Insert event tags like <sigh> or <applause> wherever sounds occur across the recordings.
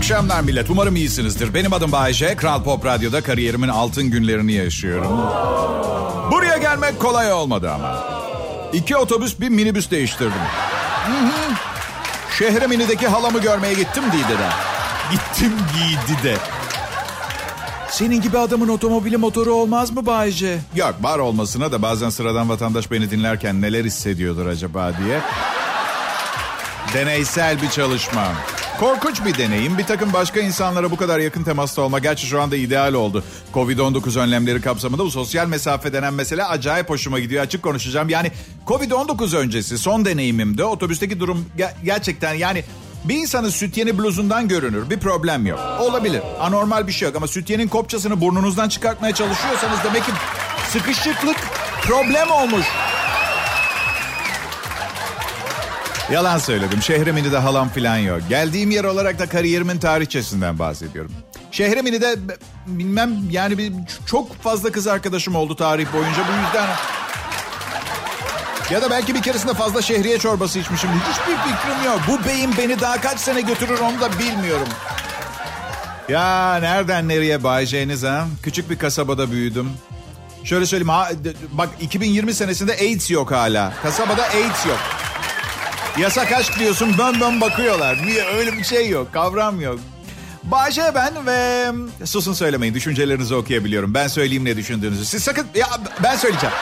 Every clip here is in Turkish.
akşamlar millet. Umarım iyisinizdir. Benim adım Bayece. Kral Pop Radyo'da kariyerimin altın günlerini yaşıyorum. Buraya gelmek kolay olmadı ama. İki otobüs bir minibüs değiştirdim. Şehre minideki halamı görmeye gittim Dide'de. Gittim Dide'de. Senin gibi adamın otomobili motoru olmaz mı Bayce? Yok var olmasına da bazen sıradan vatandaş beni dinlerken neler hissediyordur acaba diye. Deneysel bir çalışma. Korkunç bir deneyim. Bir takım başka insanlara bu kadar yakın temasta olma. Gerçi şu anda ideal oldu. Covid-19 önlemleri kapsamında bu sosyal mesafe denen mesele acayip hoşuma gidiyor. Açık konuşacağım. Yani Covid-19 öncesi son deneyimimde otobüsteki durum ger- gerçekten yani bir insanın sütyeni bluzundan görünür. Bir problem yok. Olabilir. Anormal bir şey yok ama sütyenin kopçasını burnunuzdan çıkartmaya çalışıyorsanız demek ki sıkışıklık problem olmuş. Yalan söyledim. Şehremini'de halam falan yok. Geldiğim yer olarak da kariyerimin tarihçesinden bahsediyorum. Şehremini'de bilmem yani bir, çok fazla kız arkadaşım oldu tarih boyunca. Bu yüzden ya da belki bir keresinde fazla şehriye çorbası içmişim. Hiçbir fikrim yok. Bu beyin beni daha kaç sene götürür onu da bilmiyorum. Ya nereden nereye bayeceğiniz ha? Küçük bir kasabada büyüdüm. Şöyle söyleyeyim. Ha, bak 2020 senesinde AIDS yok hala. Kasabada AIDS yok. Yasak aşk diyorsun bön bön bakıyorlar. Niye öyle bir şey yok kavram yok. Bahçe ben ve susun söylemeyin düşüncelerinizi okuyabiliyorum. Ben söyleyeyim ne düşündüğünüzü. Siz sakın ya ben söyleyeceğim.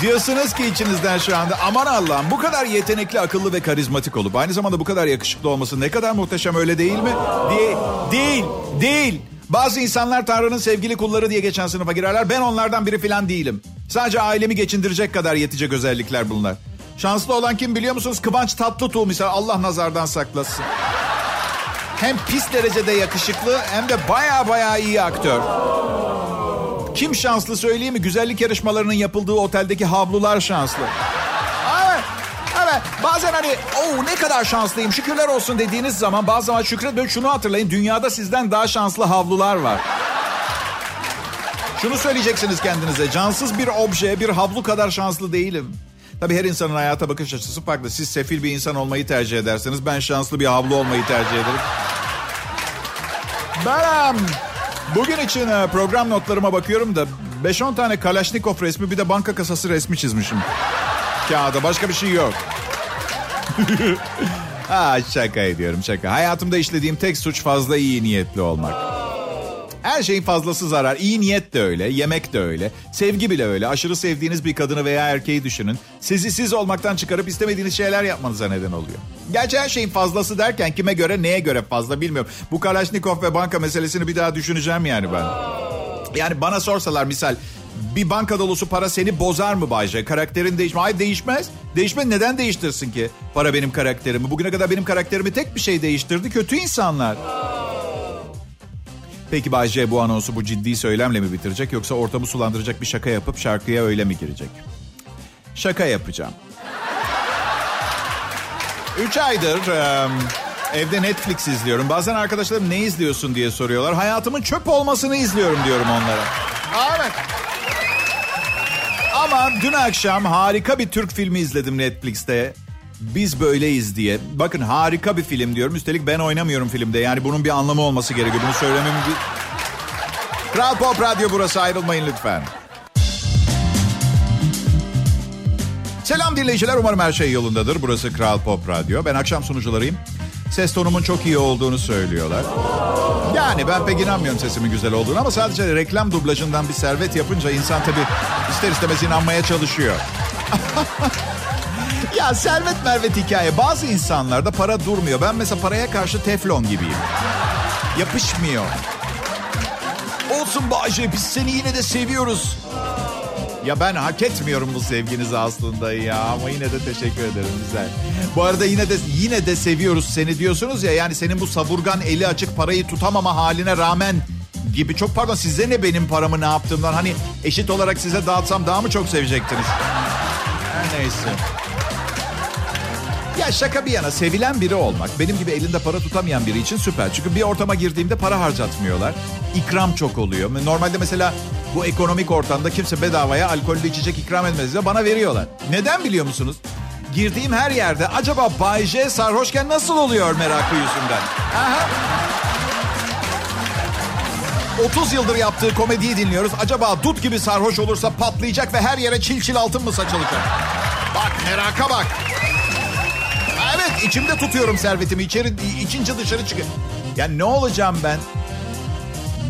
Diyorsunuz ki içinizden şu anda aman Allah'ım bu kadar yetenekli, akıllı ve karizmatik olup aynı zamanda bu kadar yakışıklı olması ne kadar muhteşem öyle değil mi? Değil, değil, değil. Bazı insanlar Tanrı'nın sevgili kulları diye geçen sınıfa girerler. Ben onlardan biri falan değilim. Sadece ailemi geçindirecek kadar yetecek özellikler bunlar. Şanslı olan kim biliyor musunuz? Kıvanç Tatlıtuğ misal Allah nazardan saklasın. Hem pis derecede yakışıklı hem de baya baya iyi aktör. Kim şanslı söyleyeyim mi? Güzellik yarışmalarının yapıldığı oteldeki havlular şanslı. Evet, evet. Bazen hani o ne kadar şanslıyım şükürler olsun dediğiniz zaman bazı zaman şükredin şunu hatırlayın. Dünyada sizden daha şanslı havlular var. Şunu söyleyeceksiniz kendinize. Cansız bir obje, bir havlu kadar şanslı değilim. Tabii her insanın hayata bakış açısı farklı. Siz sefil bir insan olmayı tercih ederseniz ben şanslı bir havlu olmayı tercih ederim. Ben bugün için e, program notlarıma bakıyorum da 5-10 tane Kalashnikov resmi bir de banka kasası resmi çizmişim. Kağıda başka bir şey yok. <laughs> ha, şaka ediyorum şaka. Hayatımda işlediğim tek suç fazla iyi niyetli olmak. Her şeyin fazlası zarar. İyi niyet de öyle, yemek de öyle, sevgi bile öyle. Aşırı sevdiğiniz bir kadını veya erkeği düşünün. Sizi siz olmaktan çıkarıp istemediğiniz şeyler yapmanıza neden oluyor. Gerçi her şeyin fazlası derken kime göre neye göre fazla bilmiyorum. Bu Kalashnikov ve banka meselesini bir daha düşüneceğim yani ben. Yani bana sorsalar misal bir banka dolusu para seni bozar mı Bayce? Karakterin değişme. Hayır değişmez. Değişme neden değiştirsin ki? Para benim karakterimi. Bugüne kadar benim karakterimi tek bir şey değiştirdi. Kötü insanlar. Peki Bay J bu anonsu bu ciddi söylemle mi bitirecek yoksa ortamı sulandıracak bir şaka yapıp şarkıya öyle mi girecek? Şaka yapacağım. Üç aydır e, evde Netflix izliyorum. Bazen arkadaşlarım ne izliyorsun diye soruyorlar. Hayatımın çöp olmasını izliyorum diyorum onlara. Evet. Ama dün akşam harika bir Türk filmi izledim Netflix'te. Biz böyleyiz diye. Bakın harika bir film diyorum. Üstelik ben oynamıyorum filmde. Yani bunun bir anlamı olması gerekiyor. Bunu söylememin bir... Kral Pop Radyo burası ayrılmayın lütfen. Selam dinleyiciler. Umarım her şey yolundadır. Burası Kral Pop Radyo. Ben akşam sunucularıyım. Ses tonumun çok iyi olduğunu söylüyorlar. Yani ben pek inanmıyorum sesimin güzel olduğunu ama sadece reklam dublajından bir servet yapınca insan tabii ister istemez inanmaya çalışıyor. <laughs> ya servet mervet hikaye. Bazı insanlarda para durmuyor. Ben mesela paraya karşı teflon gibiyim. Yapışmıyor. Olsun Bahçe biz seni yine de seviyoruz. Ya ben hak etmiyorum bu sevginizi aslında ya ama yine de teşekkür ederim güzel. Bu arada yine de yine de seviyoruz seni diyorsunuz ya yani senin bu saburgan eli açık parayı tutamama haline rağmen gibi çok pardon size ne benim paramı ne yaptığımdan hani eşit olarak size dağıtsam daha mı çok sevecektiniz? Her neyse. Ya şaka bir yana sevilen biri olmak benim gibi elinde para tutamayan biri için süper. Çünkü bir ortama girdiğimde para harcatmıyorlar. İkram çok oluyor. Normalde mesela bu ekonomik ortamda kimse bedavaya alkollü içecek ikram etmez de bana veriyorlar. Neden biliyor musunuz? girdiğim her yerde acaba Bay J sarhoşken nasıl oluyor merakı yüzünden. Aha. 30 yıldır yaptığı komediyi dinliyoruz. Acaba dut gibi sarhoş olursa patlayacak ve her yere çil çil altın mı saçılacak? Bak meraka bak. Evet içimde tutuyorum servetimi. İçeri içince dışarı çıkıyor. Ya ne olacağım ben?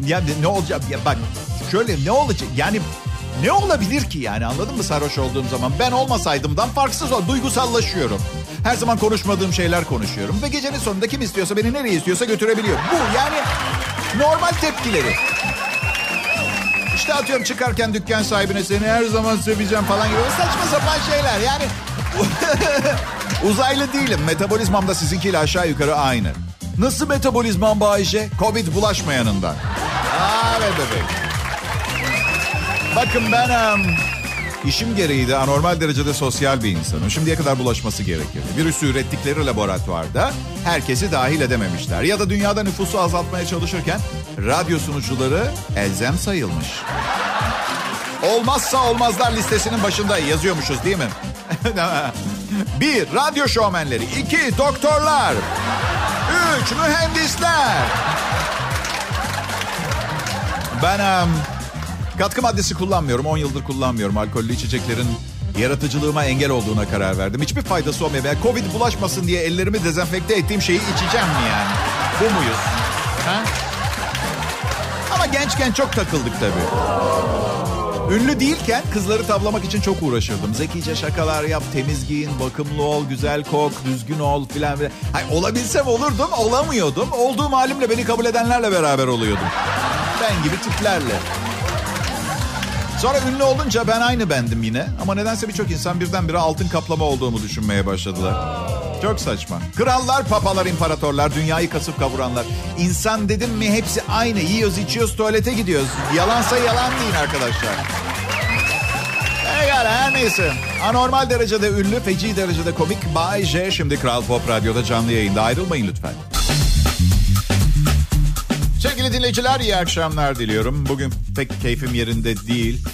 Ya ne olacak? Ya bak şöyle ne olacak? Yani ne olabilir ki yani anladın mı sarhoş olduğum zaman? Ben olmasaydımdan farksız o. Duygusallaşıyorum. Her zaman konuşmadığım şeyler konuşuyorum. Ve gecenin sonunda kim istiyorsa beni nereye istiyorsa götürebiliyor. Bu yani normal tepkileri. İşte atıyorum çıkarken dükkan sahibine seni her zaman seveceğim falan gibi saçma sapan şeyler. Yani <laughs> uzaylı değilim. Metabolizmam da sizinkiyle aşağı yukarı aynı. Nasıl metabolizmam Bayşe? Covid bulaşmayanından. Aa, evet bebek. Bakın ben işim gereği de anormal derecede sosyal bir insanım. Şimdiye kadar bulaşması gerekirdi. Virüsü ürettikleri laboratuvarda herkesi dahil edememişler. Ya da dünyada nüfusu azaltmaya çalışırken radyo sunucuları elzem sayılmış. Olmazsa olmazlar listesinin başında yazıyormuşuz değil mi? <laughs> bir, radyo şovmenleri. iki doktorlar. Üç, mühendisler. Ben um, katkı maddesi kullanmıyorum. 10 yıldır kullanmıyorum. Alkollü içeceklerin yaratıcılığıma engel olduğuna karar verdim. Hiçbir faydası olmuyor. Yani Covid bulaşmasın diye ellerimi dezenfekte ettiğim şeyi içeceğim mi yani? Bu muyuz? Ha? Ama gençken çok takıldık tabii. Ünlü değilken kızları tavlamak için çok uğraşırdım. Zekice şakalar yap, temiz giyin, bakımlı ol, güzel kok, düzgün ol filan. Hayır, olabilsem olurdum, olamıyordum. Olduğum halimle beni kabul edenlerle beraber oluyordum. Ben gibi tiplerle. Sonra ünlü olunca ben aynı bendim yine. Ama nedense birçok insan birdenbire altın kaplama olduğumu düşünmeye başladılar. Çok saçma. Krallar, papalar, imparatorlar, dünyayı kasıp kavuranlar. İnsan dedim mi hepsi aynı. Yiyoruz, içiyoruz, tuvalete gidiyoruz. Yalansa yalan deyin arkadaşlar. Eğer her neyse. Anormal derecede ünlü, feci derecede komik. Bay J şimdi Kral Pop Radyo'da canlı yayında. Ayrılmayın lütfen. Sevgili dinleyiciler iyi akşamlar diliyorum. Bugün pek keyfim yerinde değil.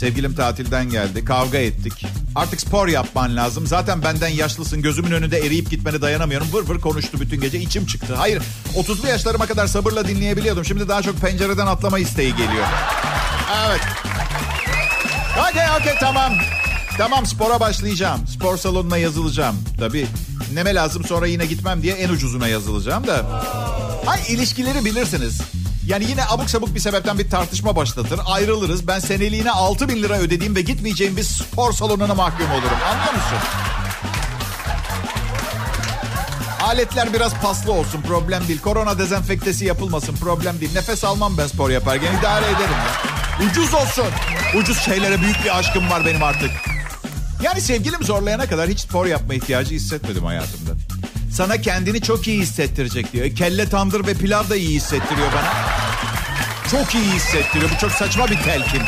Sevgilim tatilden geldi. Kavga ettik. Artık spor yapman lazım. Zaten benden yaşlısın. Gözümün önünde eriyip gitmene dayanamıyorum. Vır vır konuştu bütün gece. içim çıktı. Hayır 30'lu yaşlarıma kadar sabırla dinleyebiliyordum. Şimdi daha çok pencereden atlama isteği geliyor. Evet. Okey okey tamam. Tamam spora başlayacağım. Spor salonuna yazılacağım. Tabii neme lazım sonra yine gitmem diye en ucuzuna yazılacağım da. Hay ilişkileri bilirsiniz. Yani yine abuk sabuk bir sebepten bir tartışma başlatır. Ayrılırız. Ben seneliğine 6 bin lira ödediğim ve gitmeyeceğim bir spor salonuna mahkum olurum. Anlıyor musun? Aletler biraz paslı olsun problem değil. Korona dezenfektesi yapılmasın problem değil. Nefes almam ben spor yaparken idare ederim ya. Ucuz olsun. Ucuz şeylere büyük bir aşkım var benim artık. Yani sevgilim zorlayana kadar hiç spor yapma ihtiyacı hissetmedim hayatımda. Sana kendini çok iyi hissettirecek diyor. E, kelle tandır ve pilav da iyi hissettiriyor bana. Çok iyi hissettiriyor. Bu çok saçma bir telkin.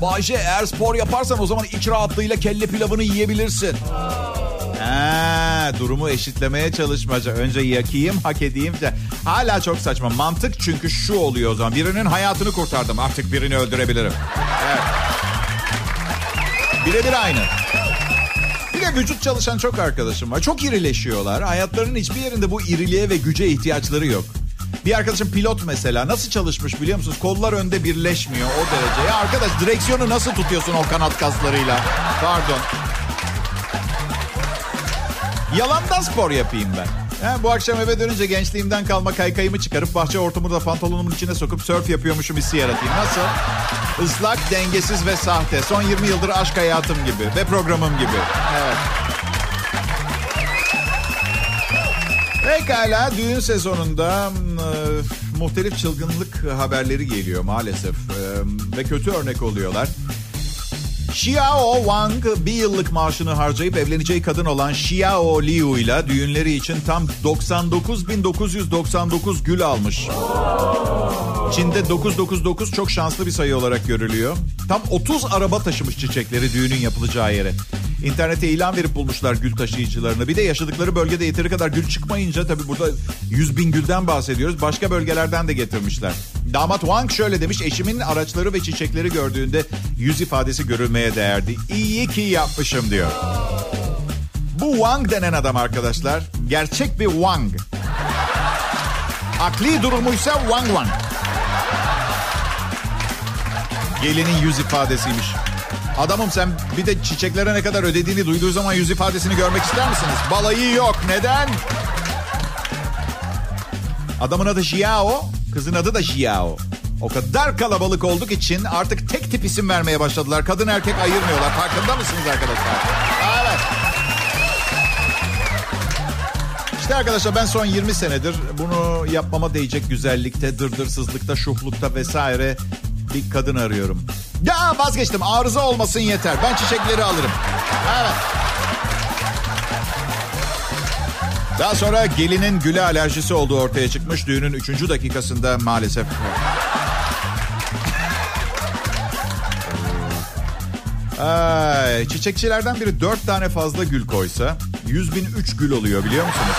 Bayce eğer spor yaparsan o zaman iç rahatlığıyla kelle pilavını yiyebilirsin. Ha, durumu eşitlemeye çalışmaca. Önce yakayım, hak edeyim. De. Hala çok saçma. Mantık çünkü şu oluyor o zaman. Birinin hayatını kurtardım. Artık birini öldürebilirim. Evet. Birebir aynı. Vücut çalışan çok arkadaşım var. Çok irileşiyorlar. Hayatlarının hiçbir yerinde bu iriliğe ve güce ihtiyaçları yok. Bir arkadaşım pilot mesela nasıl çalışmış biliyor musunuz? Kollar önde birleşmiyor o derece. Ya arkadaş direksiyonu nasıl tutuyorsun o kanat kaslarıyla? Pardon. Yalandan spor yapayım ben. Ha, bu akşam eve dönünce gençliğimden kalma kaykayımı çıkarıp bahçe ortamı da pantolonumun içine sokup sörf yapıyormuşum hissi yaratayım. Nasıl? Islak, dengesiz ve sahte. Son 20 yıldır aşk hayatım gibi ve programım gibi. Evet. Pekala düğün sezonunda e, muhtelif çılgınlık haberleri geliyor maalesef e, ve kötü örnek oluyorlar. Xiao Wang bir yıllık maaşını harcayıp evleneceği kadın olan Xiao Liu ile düğünleri için tam 99.999 gül almış. Çin'de 999 çok şanslı bir sayı olarak görülüyor. Tam 30 araba taşımış çiçekleri düğünün yapılacağı yere. İnternete ilan verip bulmuşlar gül taşıyıcılarını. Bir de yaşadıkları bölgede yeteri kadar gül çıkmayınca tabii burada 100 bin gülden bahsediyoruz. Başka bölgelerden de getirmişler. Damat Wang şöyle demiş. Eşimin araçları ve çiçekleri gördüğünde yüz ifadesi görülmeye değerdi. İyi ki yapmışım diyor. Bu Wang denen adam arkadaşlar gerçek bir Wang. Akli durumuysa Wang Wang. Gelinin yüz ifadesiymiş. Adamım sen bir de çiçeklere ne kadar ödediğini duyduğu zaman yüz ifadesini görmek ister misiniz? Balayı yok. Neden? Adamın adı Jiao, kızın adı da Jiao. O kadar kalabalık olduk için artık tek tip isim vermeye başladılar. Kadın erkek ayırmıyorlar. Farkında mısınız arkadaşlar? Evet. İşte arkadaşlar ben son 20 senedir bunu yapmama değecek güzellikte, dırdırsızlıkta, şuhlukta vesaire bir kadın arıyorum. Ya vazgeçtim arıza olmasın yeter. Ben çiçekleri alırım. Evet. Daha sonra gelinin güle alerjisi olduğu ortaya çıkmış. Düğünün 3. dakikasında maalesef. Ay, çiçekçilerden biri 4 tane fazla gül koysa 100 bin 3 gül oluyor biliyor musunuz?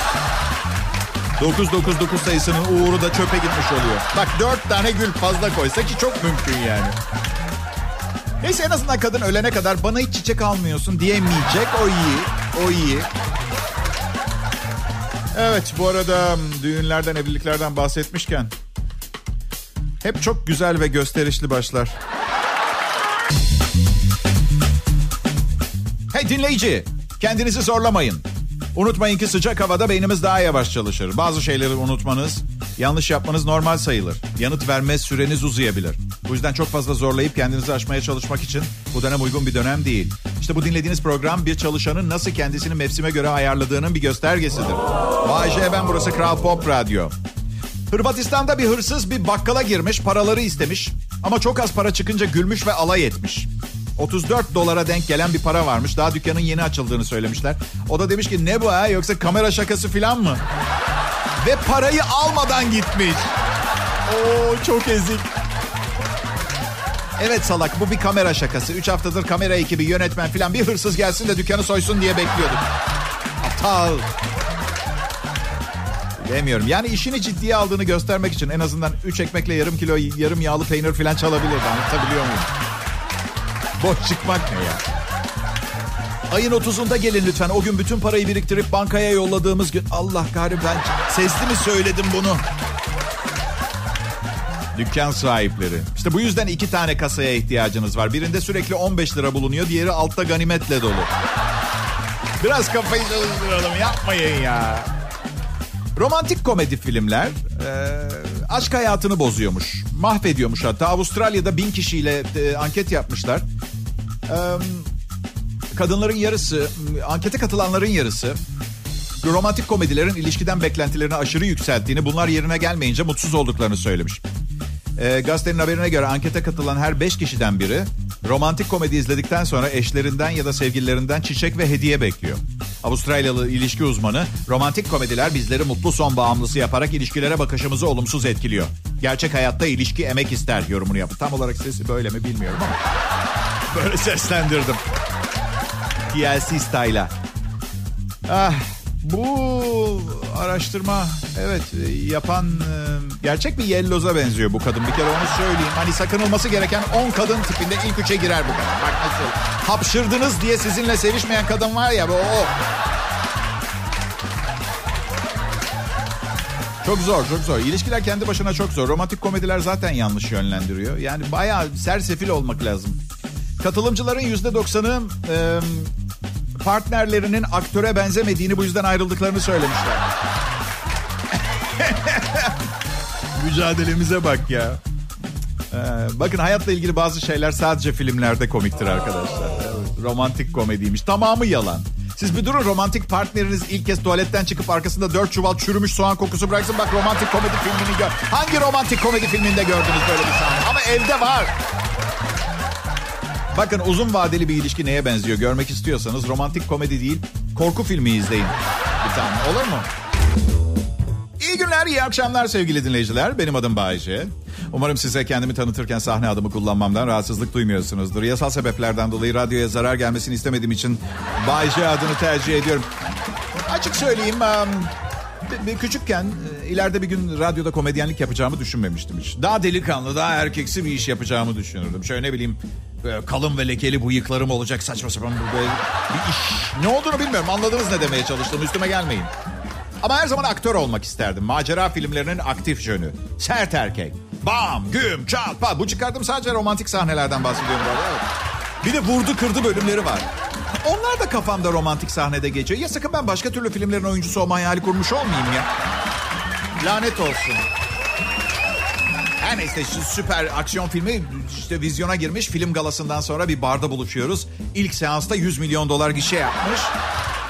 999 sayısının uğuru da çöpe gitmiş oluyor. Bak 4 tane gül fazla koysa ki çok mümkün yani. Neyse en azından kadın ölene kadar bana hiç çiçek almıyorsun diyemeyecek. O iyi. O iyi. Evet bu arada düğünlerden evliliklerden bahsetmişken hep çok güzel ve gösterişli başlar. Hey dinleyici kendinizi zorlamayın. Unutmayın ki sıcak havada beynimiz daha yavaş çalışır. Bazı şeyleri unutmanız, yanlış yapmanız normal sayılır. Yanıt verme süreniz uzayabilir. Bu yüzden çok fazla zorlayıp kendinizi aşmaya çalışmak için bu dönem uygun bir dönem değil. İşte bu dinlediğiniz program bir çalışanın nasıl kendisini mevsime göre ayarladığının bir göstergesidir. Vay ben burası Kral Pop Radyo. Hırvatistan'da bir hırsız bir bakkala girmiş, paraları istemiş. Ama çok az para çıkınca gülmüş ve alay etmiş. 34 dolara denk gelen bir para varmış. Daha dükkanın yeni açıldığını söylemişler. O da demiş ki ne bu ha yoksa kamera şakası falan mı? Ve parayı almadan gitmiş. Oo çok ezik. Evet salak bu bir kamera şakası. 3 haftadır kamera ekibi, yönetmen falan bir hırsız gelsin de dükkanı soysun diye bekliyorduk. Aptal. Demiyorum. Yani işini ciddiye aldığını göstermek için en azından 3 ekmekle yarım kilo yarım yağlı peynir falan çalabilirdi. Anlatabiliyor muyum? Boş çıkmak ne ya? Ayın 30'unda gelin lütfen. O gün bütün parayı biriktirip bankaya yolladığımız gün. Allah kahretsin ben sesli mi söyledim bunu? Dükkan sahipleri. İşte bu yüzden iki tane kasaya ihtiyacınız var. Birinde sürekli 15 lira bulunuyor. Diğeri altta ganimetle dolu. Biraz kafayı çalıştıralım. Yapmayın ya. Romantik komedi filmler e, aşk hayatını bozuyormuş. Mahvediyormuş hatta. Avustralya'da bin kişiyle e, anket yapmışlar. Kadınların yarısı, ankete katılanların yarısı romantik komedilerin ilişkiden beklentilerini aşırı yükselttiğini, bunlar yerine gelmeyince mutsuz olduklarını söylemiş. E, gazetenin haberine göre ankete katılan her beş kişiden biri romantik komedi izledikten sonra eşlerinden ya da sevgililerinden çiçek ve hediye bekliyor. Avustralyalı ilişki uzmanı, romantik komediler bizleri mutlu son bağımlısı yaparak ilişkilere bakışımızı olumsuz etkiliyor. Gerçek hayatta ilişki emek ister yorumunu yaptı. Tam olarak sesi böyle mi bilmiyorum ama böyle seslendirdim. TLC style'a. Ah, bu araştırma evet yapan gerçek bir yelloza benziyor bu kadın. Bir kere onu söyleyeyim. Hani sakınılması gereken 10 kadın tipinde ilk üçe girer bu kadın. Bak nasıl. Hapşırdınız diye sizinle sevişmeyen kadın var ya bu o. Çok zor, çok zor. İlişkiler kendi başına çok zor. Romantik komediler zaten yanlış yönlendiriyor. Yani bayağı sersefil olmak lazım. Katılımcıların yüzde doksanı e, partnerlerinin aktöre benzemediğini bu yüzden ayrıldıklarını söylemişler. <laughs> Mücadelemize bak ya. Ee, bakın hayatla ilgili bazı şeyler sadece filmlerde komiktir arkadaşlar. Romantik komediymiş. Tamamı yalan. Siz bir durun romantik partneriniz ilk kez tuvaletten çıkıp arkasında dört çuval çürümüş soğan kokusu bıraksın. Bak romantik komedi filmini gör. Hangi romantik komedi filminde gördünüz böyle bir sahne? Ama evde var. Bakın uzun vadeli bir ilişki neye benziyor görmek istiyorsanız romantik komedi değil korku filmi izleyin. Bir tane olur mu? İyi günler, iyi akşamlar sevgili dinleyiciler. Benim adım Bayece. Umarım size kendimi tanıtırken sahne adımı kullanmamdan rahatsızlık duymuyorsunuzdur. Yasal sebeplerden dolayı radyoya zarar gelmesini istemediğim için Bayece adını tercih ediyorum. Açık söyleyeyim, küçükken ileride bir gün radyoda komedyenlik yapacağımı düşünmemiştim hiç. Daha delikanlı, daha erkeksi bir iş yapacağımı düşünürdüm. Şöyle ne bileyim Böyle kalın ve lekeli bıyıklarım olacak saçma sapan böyle bir iş. Ne olduğunu bilmiyorum. Anladınız ne demeye çalıştım. Üstüme gelmeyin. Ama her zaman aktör olmak isterdim. Macera filmlerinin aktif jönü. Sert erkek. Bam, güm, çat, pat. Bu çıkardım sadece romantik sahnelerden bahsediyorum. Böyle. Bir de vurdu kırdı bölümleri var. Onlar da kafamda romantik sahnede geçiyor. Ya sakın ben başka türlü filmlerin oyuncusu olma hayali kurmuş olmayayım ya. Lanet olsun. Her neyse işte süper aksiyon filmi işte vizyona girmiş. Film galasından sonra bir barda buluşuyoruz. İlk seansta 100 milyon dolar gişe yapmış.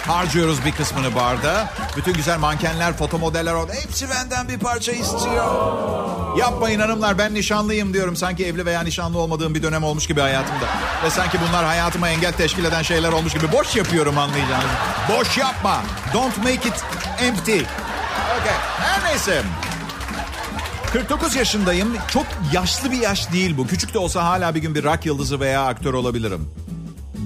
Harcıyoruz bir kısmını barda. Bütün güzel mankenler, foto modeller orada. Hepsi benden bir parça istiyor. Yapmayın hanımlar ben nişanlıyım diyorum. Sanki evli veya nişanlı olmadığım bir dönem olmuş gibi hayatımda. Ve sanki bunlar hayatıma engel teşkil eden şeyler olmuş gibi. Boş yapıyorum anlayacağınız. Boş yapma. Don't make it empty. Okay. Her neyse. 49 yaşındayım. Çok yaşlı bir yaş değil bu. Küçük de olsa hala bir gün bir rock yıldızı veya aktör olabilirim.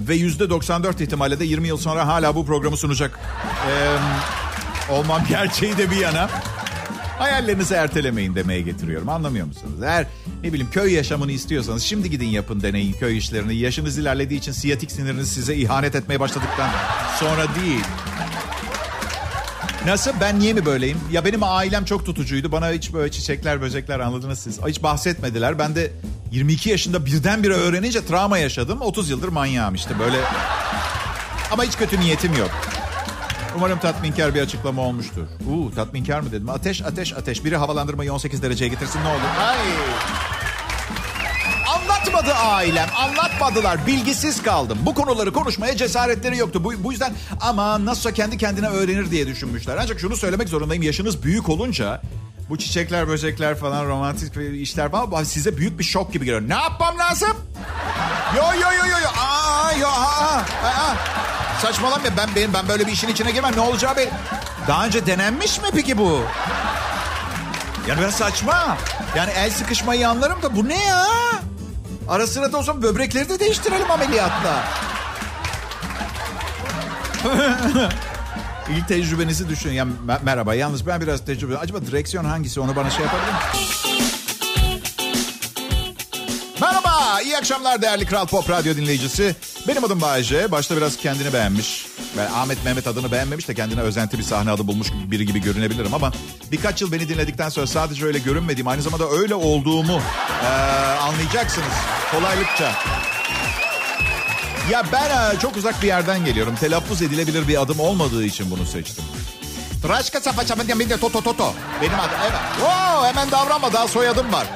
Ve yüzde 94 ihtimalle de 20 yıl sonra hala bu programı sunacak ee, olmam <laughs> gerçeği de bir yana. Hayallerinizi ertelemeyin demeye getiriyorum. Anlamıyor musunuz? Eğer ne bileyim köy yaşamını istiyorsanız şimdi gidin yapın deneyin köy işlerini. Yaşınız ilerlediği için siyatik siniriniz size ihanet etmeye başladıktan sonra değil. Nasıl? Ben niye mi böyleyim? Ya benim ailem çok tutucuydu. Bana hiç böyle çiçekler, böcekler anladınız siz. Hiç bahsetmediler. Ben de 22 yaşında birdenbire öğrenince travma yaşadım. 30 yıldır manyağım işte böyle. Ama hiç kötü niyetim yok. Umarım tatminkar bir açıklama olmuştur. Uuu tatminkar mı dedim. Ateş, ateş, ateş. Biri havalandırmayı 18 dereceye getirsin ne olur. Ay. Anlatmadı ailem, anlatmadılar. Bilgisiz kaldım. Bu konuları konuşmaya cesaretleri yoktu. Bu, bu yüzden ama nasılsa kendi kendine öğrenir diye düşünmüşler. Ancak şunu söylemek zorundayım. Yaşınız büyük olunca bu çiçekler, böcekler falan, romantik işler falan size büyük bir şok gibi geliyor. Ne yapmam lazım? Yo yo yo yo yo. Aa yo aa, aa. Saçmalama ben benim ben böyle bir işin içine girmem. Ne olacağı be? Daha önce denenmiş mi peki bu? Yani ben saçma. Yani el sıkışmayı anlarım da bu ne ya? Ara sıra da o zaman böbrekleri de değiştirelim ameliyatla. <laughs> İlk tecrübenizi düşünün. Ya, merhaba yalnız ben biraz tecrübe... Acaba direksiyon hangisi onu bana şey yapabilir Merhaba, iyi akşamlar değerli Kral Pop Radyo dinleyicisi. Benim adım Bayece. Başta biraz kendini beğenmiş. Ben Ahmet Mehmet adını beğenmemiş de kendine özenti bir sahne adı bulmuş biri gibi görünebilirim ama birkaç yıl beni dinledikten sonra sadece öyle görünmediğim aynı zamanda öyle olduğumu ee, anlayacaksınız kolaylıkça. Ya ben çok uzak bir yerden geliyorum. Telaffuz edilebilir bir adım olmadığı için bunu seçtim. Tıraşka çapa çapa diye de toto toto. Benim adım evet. Oo, hemen davranma daha soyadım var.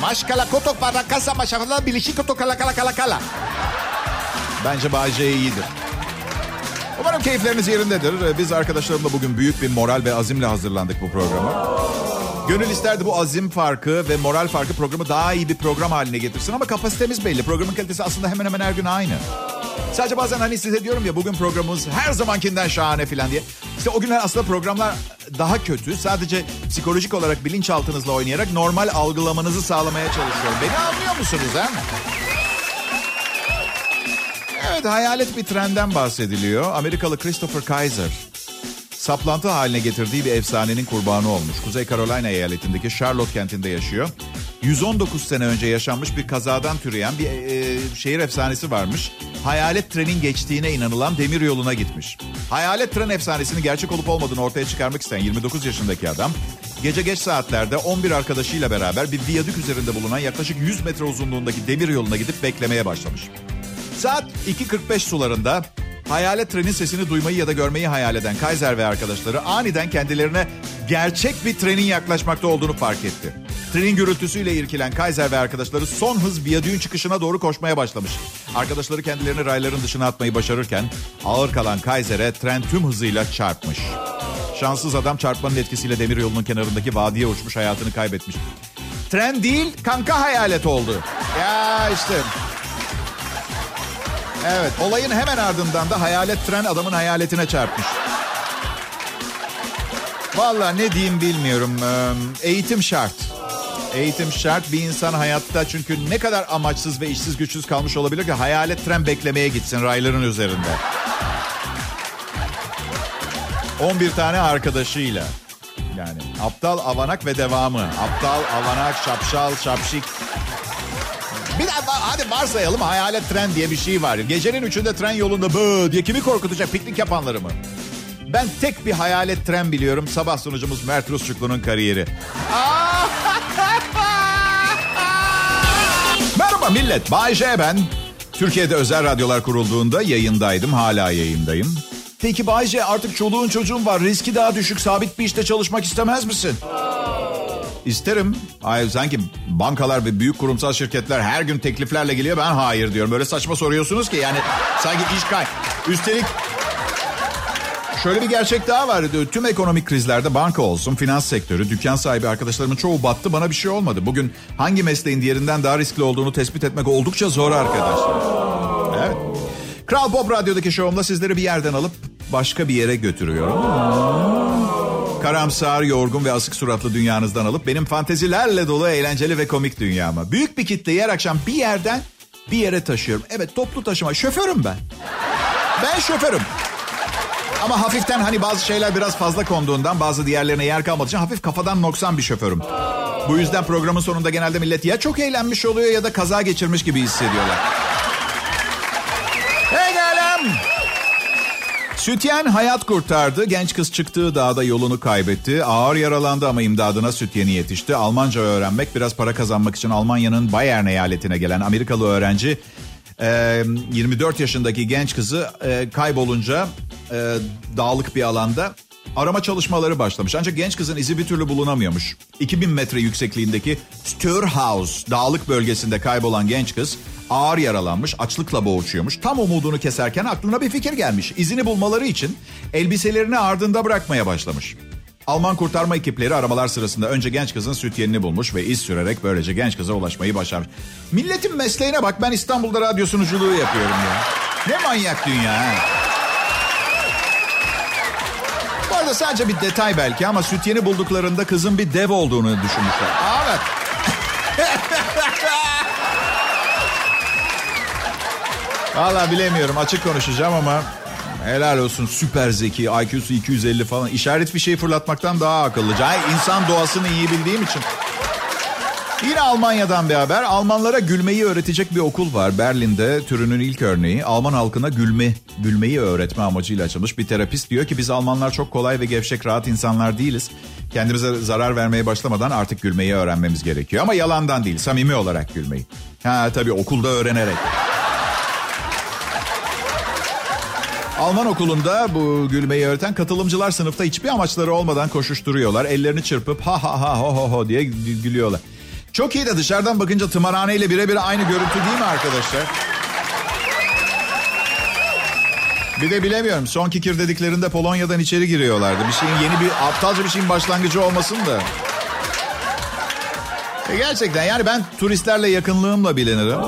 Maşkala koto para kasa maşkala bilişik koto kala kala kala kala. Bence Bayce iyidir. Umarım keyifleriniz yerindedir. Biz arkadaşlarımla bugün büyük bir moral ve azimle hazırlandık bu programa. Gönül isterdi bu azim farkı ve moral farkı programı daha iyi bir program haline getirsin. Ama kapasitemiz belli. Programın kalitesi aslında hemen hemen her gün aynı. Sadece bazen hani size diyorum ya bugün programımız her zamankinden şahane falan diye. İşte o günler aslında programlar daha kötü. Sadece psikolojik olarak bilinçaltınızla oynayarak normal algılamanızı sağlamaya çalışıyorum. Beni anlıyor musunuz ha? Evet hayalet bir trenden bahsediliyor. Amerikalı Christopher Kaiser saplantı haline getirdiği bir efsanenin kurbanı olmuş. Kuzey Carolina eyaletindeki Charlotte kentinde yaşıyor. 119 sene önce yaşanmış bir kazadan türeyen bir e, şehir efsanesi varmış. Hayalet trenin geçtiğine inanılan demir yoluna gitmiş. Hayalet tren efsanesinin gerçek olup olmadığını ortaya çıkarmak isteyen 29 yaşındaki adam gece geç saatlerde 11 arkadaşıyla beraber bir viyadük üzerinde bulunan yaklaşık 100 metre uzunluğundaki demir yoluna gidip beklemeye başlamış. Saat 2.45 sularında hayalet trenin sesini duymayı ya da görmeyi hayal eden Kaiser ve arkadaşları aniden kendilerine gerçek bir trenin yaklaşmakta olduğunu fark etti. Trenin gürültüsüyle irkilen Kaiser ve arkadaşları son hız viyadüğün çıkışına doğru koşmaya başlamış. Arkadaşları kendilerini rayların dışına atmayı başarırken ağır kalan Kaiser'e tren tüm hızıyla çarpmış. Şanssız adam çarpmanın etkisiyle demir yolunun kenarındaki vadiye uçmuş hayatını kaybetmiş. Tren değil kanka hayalet oldu. Ya işte Evet olayın hemen ardından da hayalet tren adamın hayaletine çarpmış. Valla ne diyeyim bilmiyorum. Eğitim şart. Eğitim şart bir insan hayatta çünkü ne kadar amaçsız ve işsiz güçsüz kalmış olabilir ki hayalet tren beklemeye gitsin rayların üzerinde. 11 tane arkadaşıyla. Yani aptal, avanak ve devamı. Aptal, avanak, şapşal, şapşik. Bir daha hadi varsayalım hayalet tren diye bir şey var. Gecenin üçünde tren yolunda bı diye kimi korkutacak piknik yapanları mı? Ben tek bir hayalet tren biliyorum. Sabah sunucumuz Mert Rusçuklu'nun kariyeri. <laughs> Merhaba millet. Bay J ben. Türkiye'de özel radyolar kurulduğunda yayındaydım. Hala yayındayım. Peki Bay J artık çoluğun çocuğun var. Riski daha düşük. Sabit bir işte çalışmak istemez misin? İsterim. Hayır sanki bankalar ve büyük kurumsal şirketler her gün tekliflerle geliyor. Ben hayır diyorum. Böyle saçma soruyorsunuz ki yani sanki iş kay. Üstelik Şöyle bir gerçek daha var. Tüm ekonomik krizlerde banka olsun, finans sektörü, dükkan sahibi arkadaşlarımın çoğu battı. Bana bir şey olmadı. Bugün hangi mesleğin diğerinden daha riskli olduğunu tespit etmek oldukça zor arkadaşlar. Evet. Kral Pop Radyo'daki şovumda sizleri bir yerden alıp başka bir yere götürüyorum. Karamsar, yorgun ve asık suratlı dünyanızdan alıp benim fantezilerle dolu eğlenceli ve komik dünyama. Büyük bir kitleyi her akşam bir yerden bir yere taşıyorum. Evet toplu taşıma. Şoförüm ben. Ben şoförüm. Ama hafiften hani bazı şeyler biraz fazla konduğundan bazı diğerlerine yer kalmadığı için hafif kafadan noksan bir şoförüm. Bu yüzden programın sonunda genelde millet ya çok eğlenmiş oluyor ya da kaza geçirmiş gibi hissediyorlar. Hey gelem! Sütyen hayat kurtardı. Genç kız çıktığı dağda yolunu kaybetti. Ağır yaralandı ama imdadına sütyeni yetişti. Almanca öğrenmek, biraz para kazanmak için Almanya'nın Bayern eyaletine gelen Amerikalı öğrenci 24 yaşındaki genç kızı kaybolunca dağlık bir alanda arama çalışmaları başlamış. Ancak genç kızın izi bir türlü bulunamıyormuş. 2000 metre yüksekliğindeki Störhaus dağlık bölgesinde kaybolan genç kız ağır yaralanmış, açlıkla boğuşuyormuş. Tam umudunu keserken aklına bir fikir gelmiş. İzini bulmaları için elbiselerini ardında bırakmaya başlamış. Alman kurtarma ekipleri aramalar sırasında önce genç kızın süt yenini bulmuş ve iz sürerek böylece genç kıza ulaşmayı başarmış. Milletin mesleğine bak ben İstanbul'da radyo sunuculuğu yapıyorum ya. Ne manyak dünya ha. Bu arada sadece bir detay belki ama süt yeni bulduklarında kızın bir dev olduğunu düşünmüşler. Evet. <laughs> Valla bilemiyorum açık konuşacağım ama helal olsun süper zeki IQ'su 250 falan işaret fişeği fırlatmaktan daha akıllıca. Ay, insan doğasını iyi bildiğim için. Yine Almanya'dan bir haber. Almanlara gülmeyi öğretecek bir okul var. Berlin'de türünün ilk örneği. Alman halkına gülme, gülmeyi öğretme amacıyla açılmış bir terapist diyor ki biz Almanlar çok kolay ve gevşek rahat insanlar değiliz. Kendimize zarar vermeye başlamadan artık gülmeyi öğrenmemiz gerekiyor. Ama yalandan değil, samimi olarak gülmeyi. Ha tabii okulda öğrenerek. Alman okulunda bu gülmeyi öğreten katılımcılar sınıfta hiçbir amaçları olmadan koşuşturuyorlar. Ellerini çırpıp ha ha ha ho ho ho diye gülüyorlar. Çok iyi de dışarıdan bakınca tımarhaneyle birebir aynı görüntü değil mi arkadaşlar? Bir de bilemiyorum son kikir dediklerinde Polonya'dan içeri giriyorlardı. Bir şeyin yeni bir aptalca bir şeyin başlangıcı olmasın da. E gerçekten yani ben turistlerle yakınlığımla bilinirim.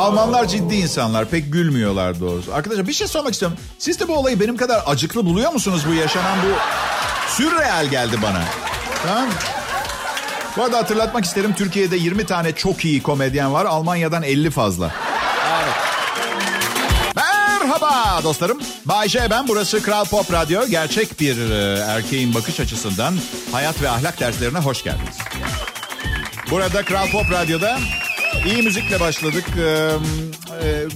Almanlar ciddi insanlar. Pek gülmüyorlar doğrusu. Arkadaşlar bir şey sormak istiyorum. Siz de bu olayı benim kadar acıklı buluyor musunuz bu yaşanan bu... Sürreal geldi bana. Tamam Bu arada hatırlatmak isterim. Türkiye'de 20 tane çok iyi komedyen var. Almanya'dan 50 fazla. Evet. Merhaba dostlarım. Bay J ben. Burası Kral Pop Radyo. Gerçek bir e, erkeğin bakış açısından hayat ve ahlak derslerine hoş geldiniz. Burada Kral Pop Radyo'da İyi müzikle başladık. Ee, e,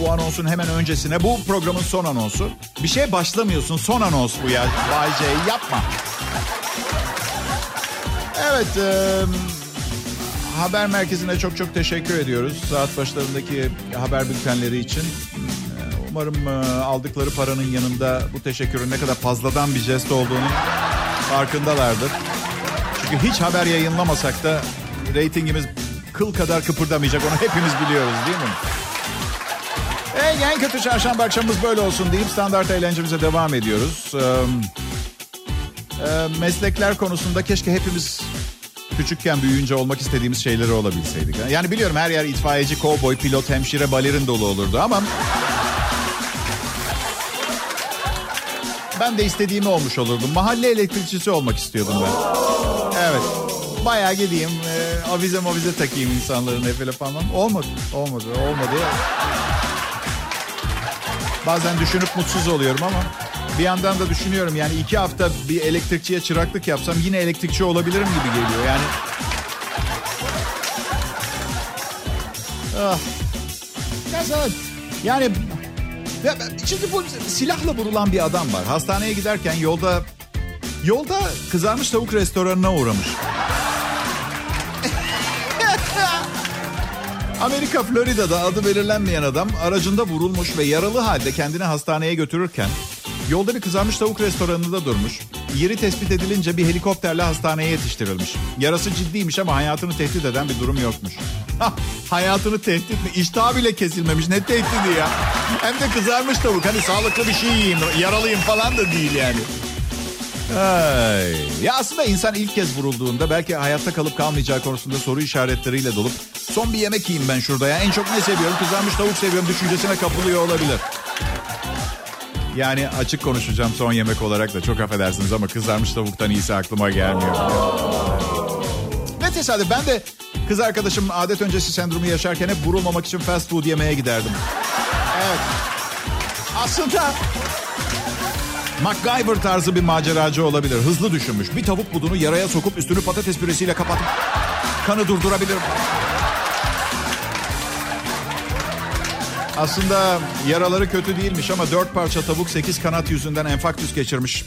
bu anonsun hemen öncesine. Bu programın son anonsu. Bir şey başlamıyorsun. Son anons bu ya. Bay J yapma. Evet. E, haber merkezine çok çok teşekkür ediyoruz. Saat başlarındaki haber bültenleri için. Umarım e, aldıkları paranın yanında bu teşekkürün ne kadar fazladan bir jest olduğunu farkındalardır. Çünkü hiç haber yayınlamasak da reytingimiz kıl kadar kıpırdamayacak. Onu hepimiz biliyoruz değil mi? Hey, en kötü çarşamba akşamımız böyle olsun deyip standart eğlencemize devam ediyoruz. Ee, meslekler konusunda keşke hepimiz küçükken büyüyünce olmak istediğimiz şeyleri olabilseydik. Yani biliyorum her yer itfaiyeci, kovboy, pilot, hemşire, balerin dolu olurdu ama... Ben de istediğimi olmuş olurdum. Mahalle elektrikçisi olmak istiyordum ben. Evet. Bayağı gideyim, e, avize mavize takayım insanların efele falan. Olmadı, olmadı, olmadı. Bazen düşünüp mutsuz oluyorum ama bir yandan da düşünüyorum yani iki hafta bir elektrikçiye çıraklık yapsam yine elektrikçi olabilirim gibi geliyor. Yani Ah. Yani ya, bu silahla vurulan bir adam var. Hastaneye giderken yolda yolda kızarmış tavuk restoranına uğramış. Amerika Florida'da adı belirlenmeyen adam aracında vurulmuş ve yaralı halde kendini hastaneye götürürken yolda bir kızarmış tavuk restoranında durmuş. Yeri tespit edilince bir helikopterle hastaneye yetiştirilmiş. Yarası ciddiymiş ama hayatını tehdit eden bir durum yokmuş. hayatını tehdit mi? İştah bile kesilmemiş. Ne tehdidi ya? Hem de kızarmış tavuk. Hani sağlıklı bir şey yiyeyim, yaralıyım falan da değil yani. Ay. Ya aslında insan ilk kez vurulduğunda belki hayatta kalıp kalmayacağı konusunda soru işaretleriyle dolup son bir yemek yiyeyim ben şurada ya. En çok ne seviyorum? Kızarmış tavuk seviyorum düşüncesine kapılıyor olabilir. Yani açık konuşacağım son yemek olarak da çok affedersiniz ama kızarmış tavuktan iyisi aklıma gelmiyor. Ne tesadüf ben de kız arkadaşım adet öncesi sendromu yaşarken hep vurulmamak için fast food yemeye giderdim. Evet. Aslında MacGyver tarzı bir maceracı olabilir. Hızlı düşünmüş. Bir tavuk budunu yaraya sokup üstünü patates püresiyle kapatıp kanı durdurabilir. Aslında yaraları kötü değilmiş ama dört parça tavuk sekiz kanat yüzünden enfarktüs geçirmiş.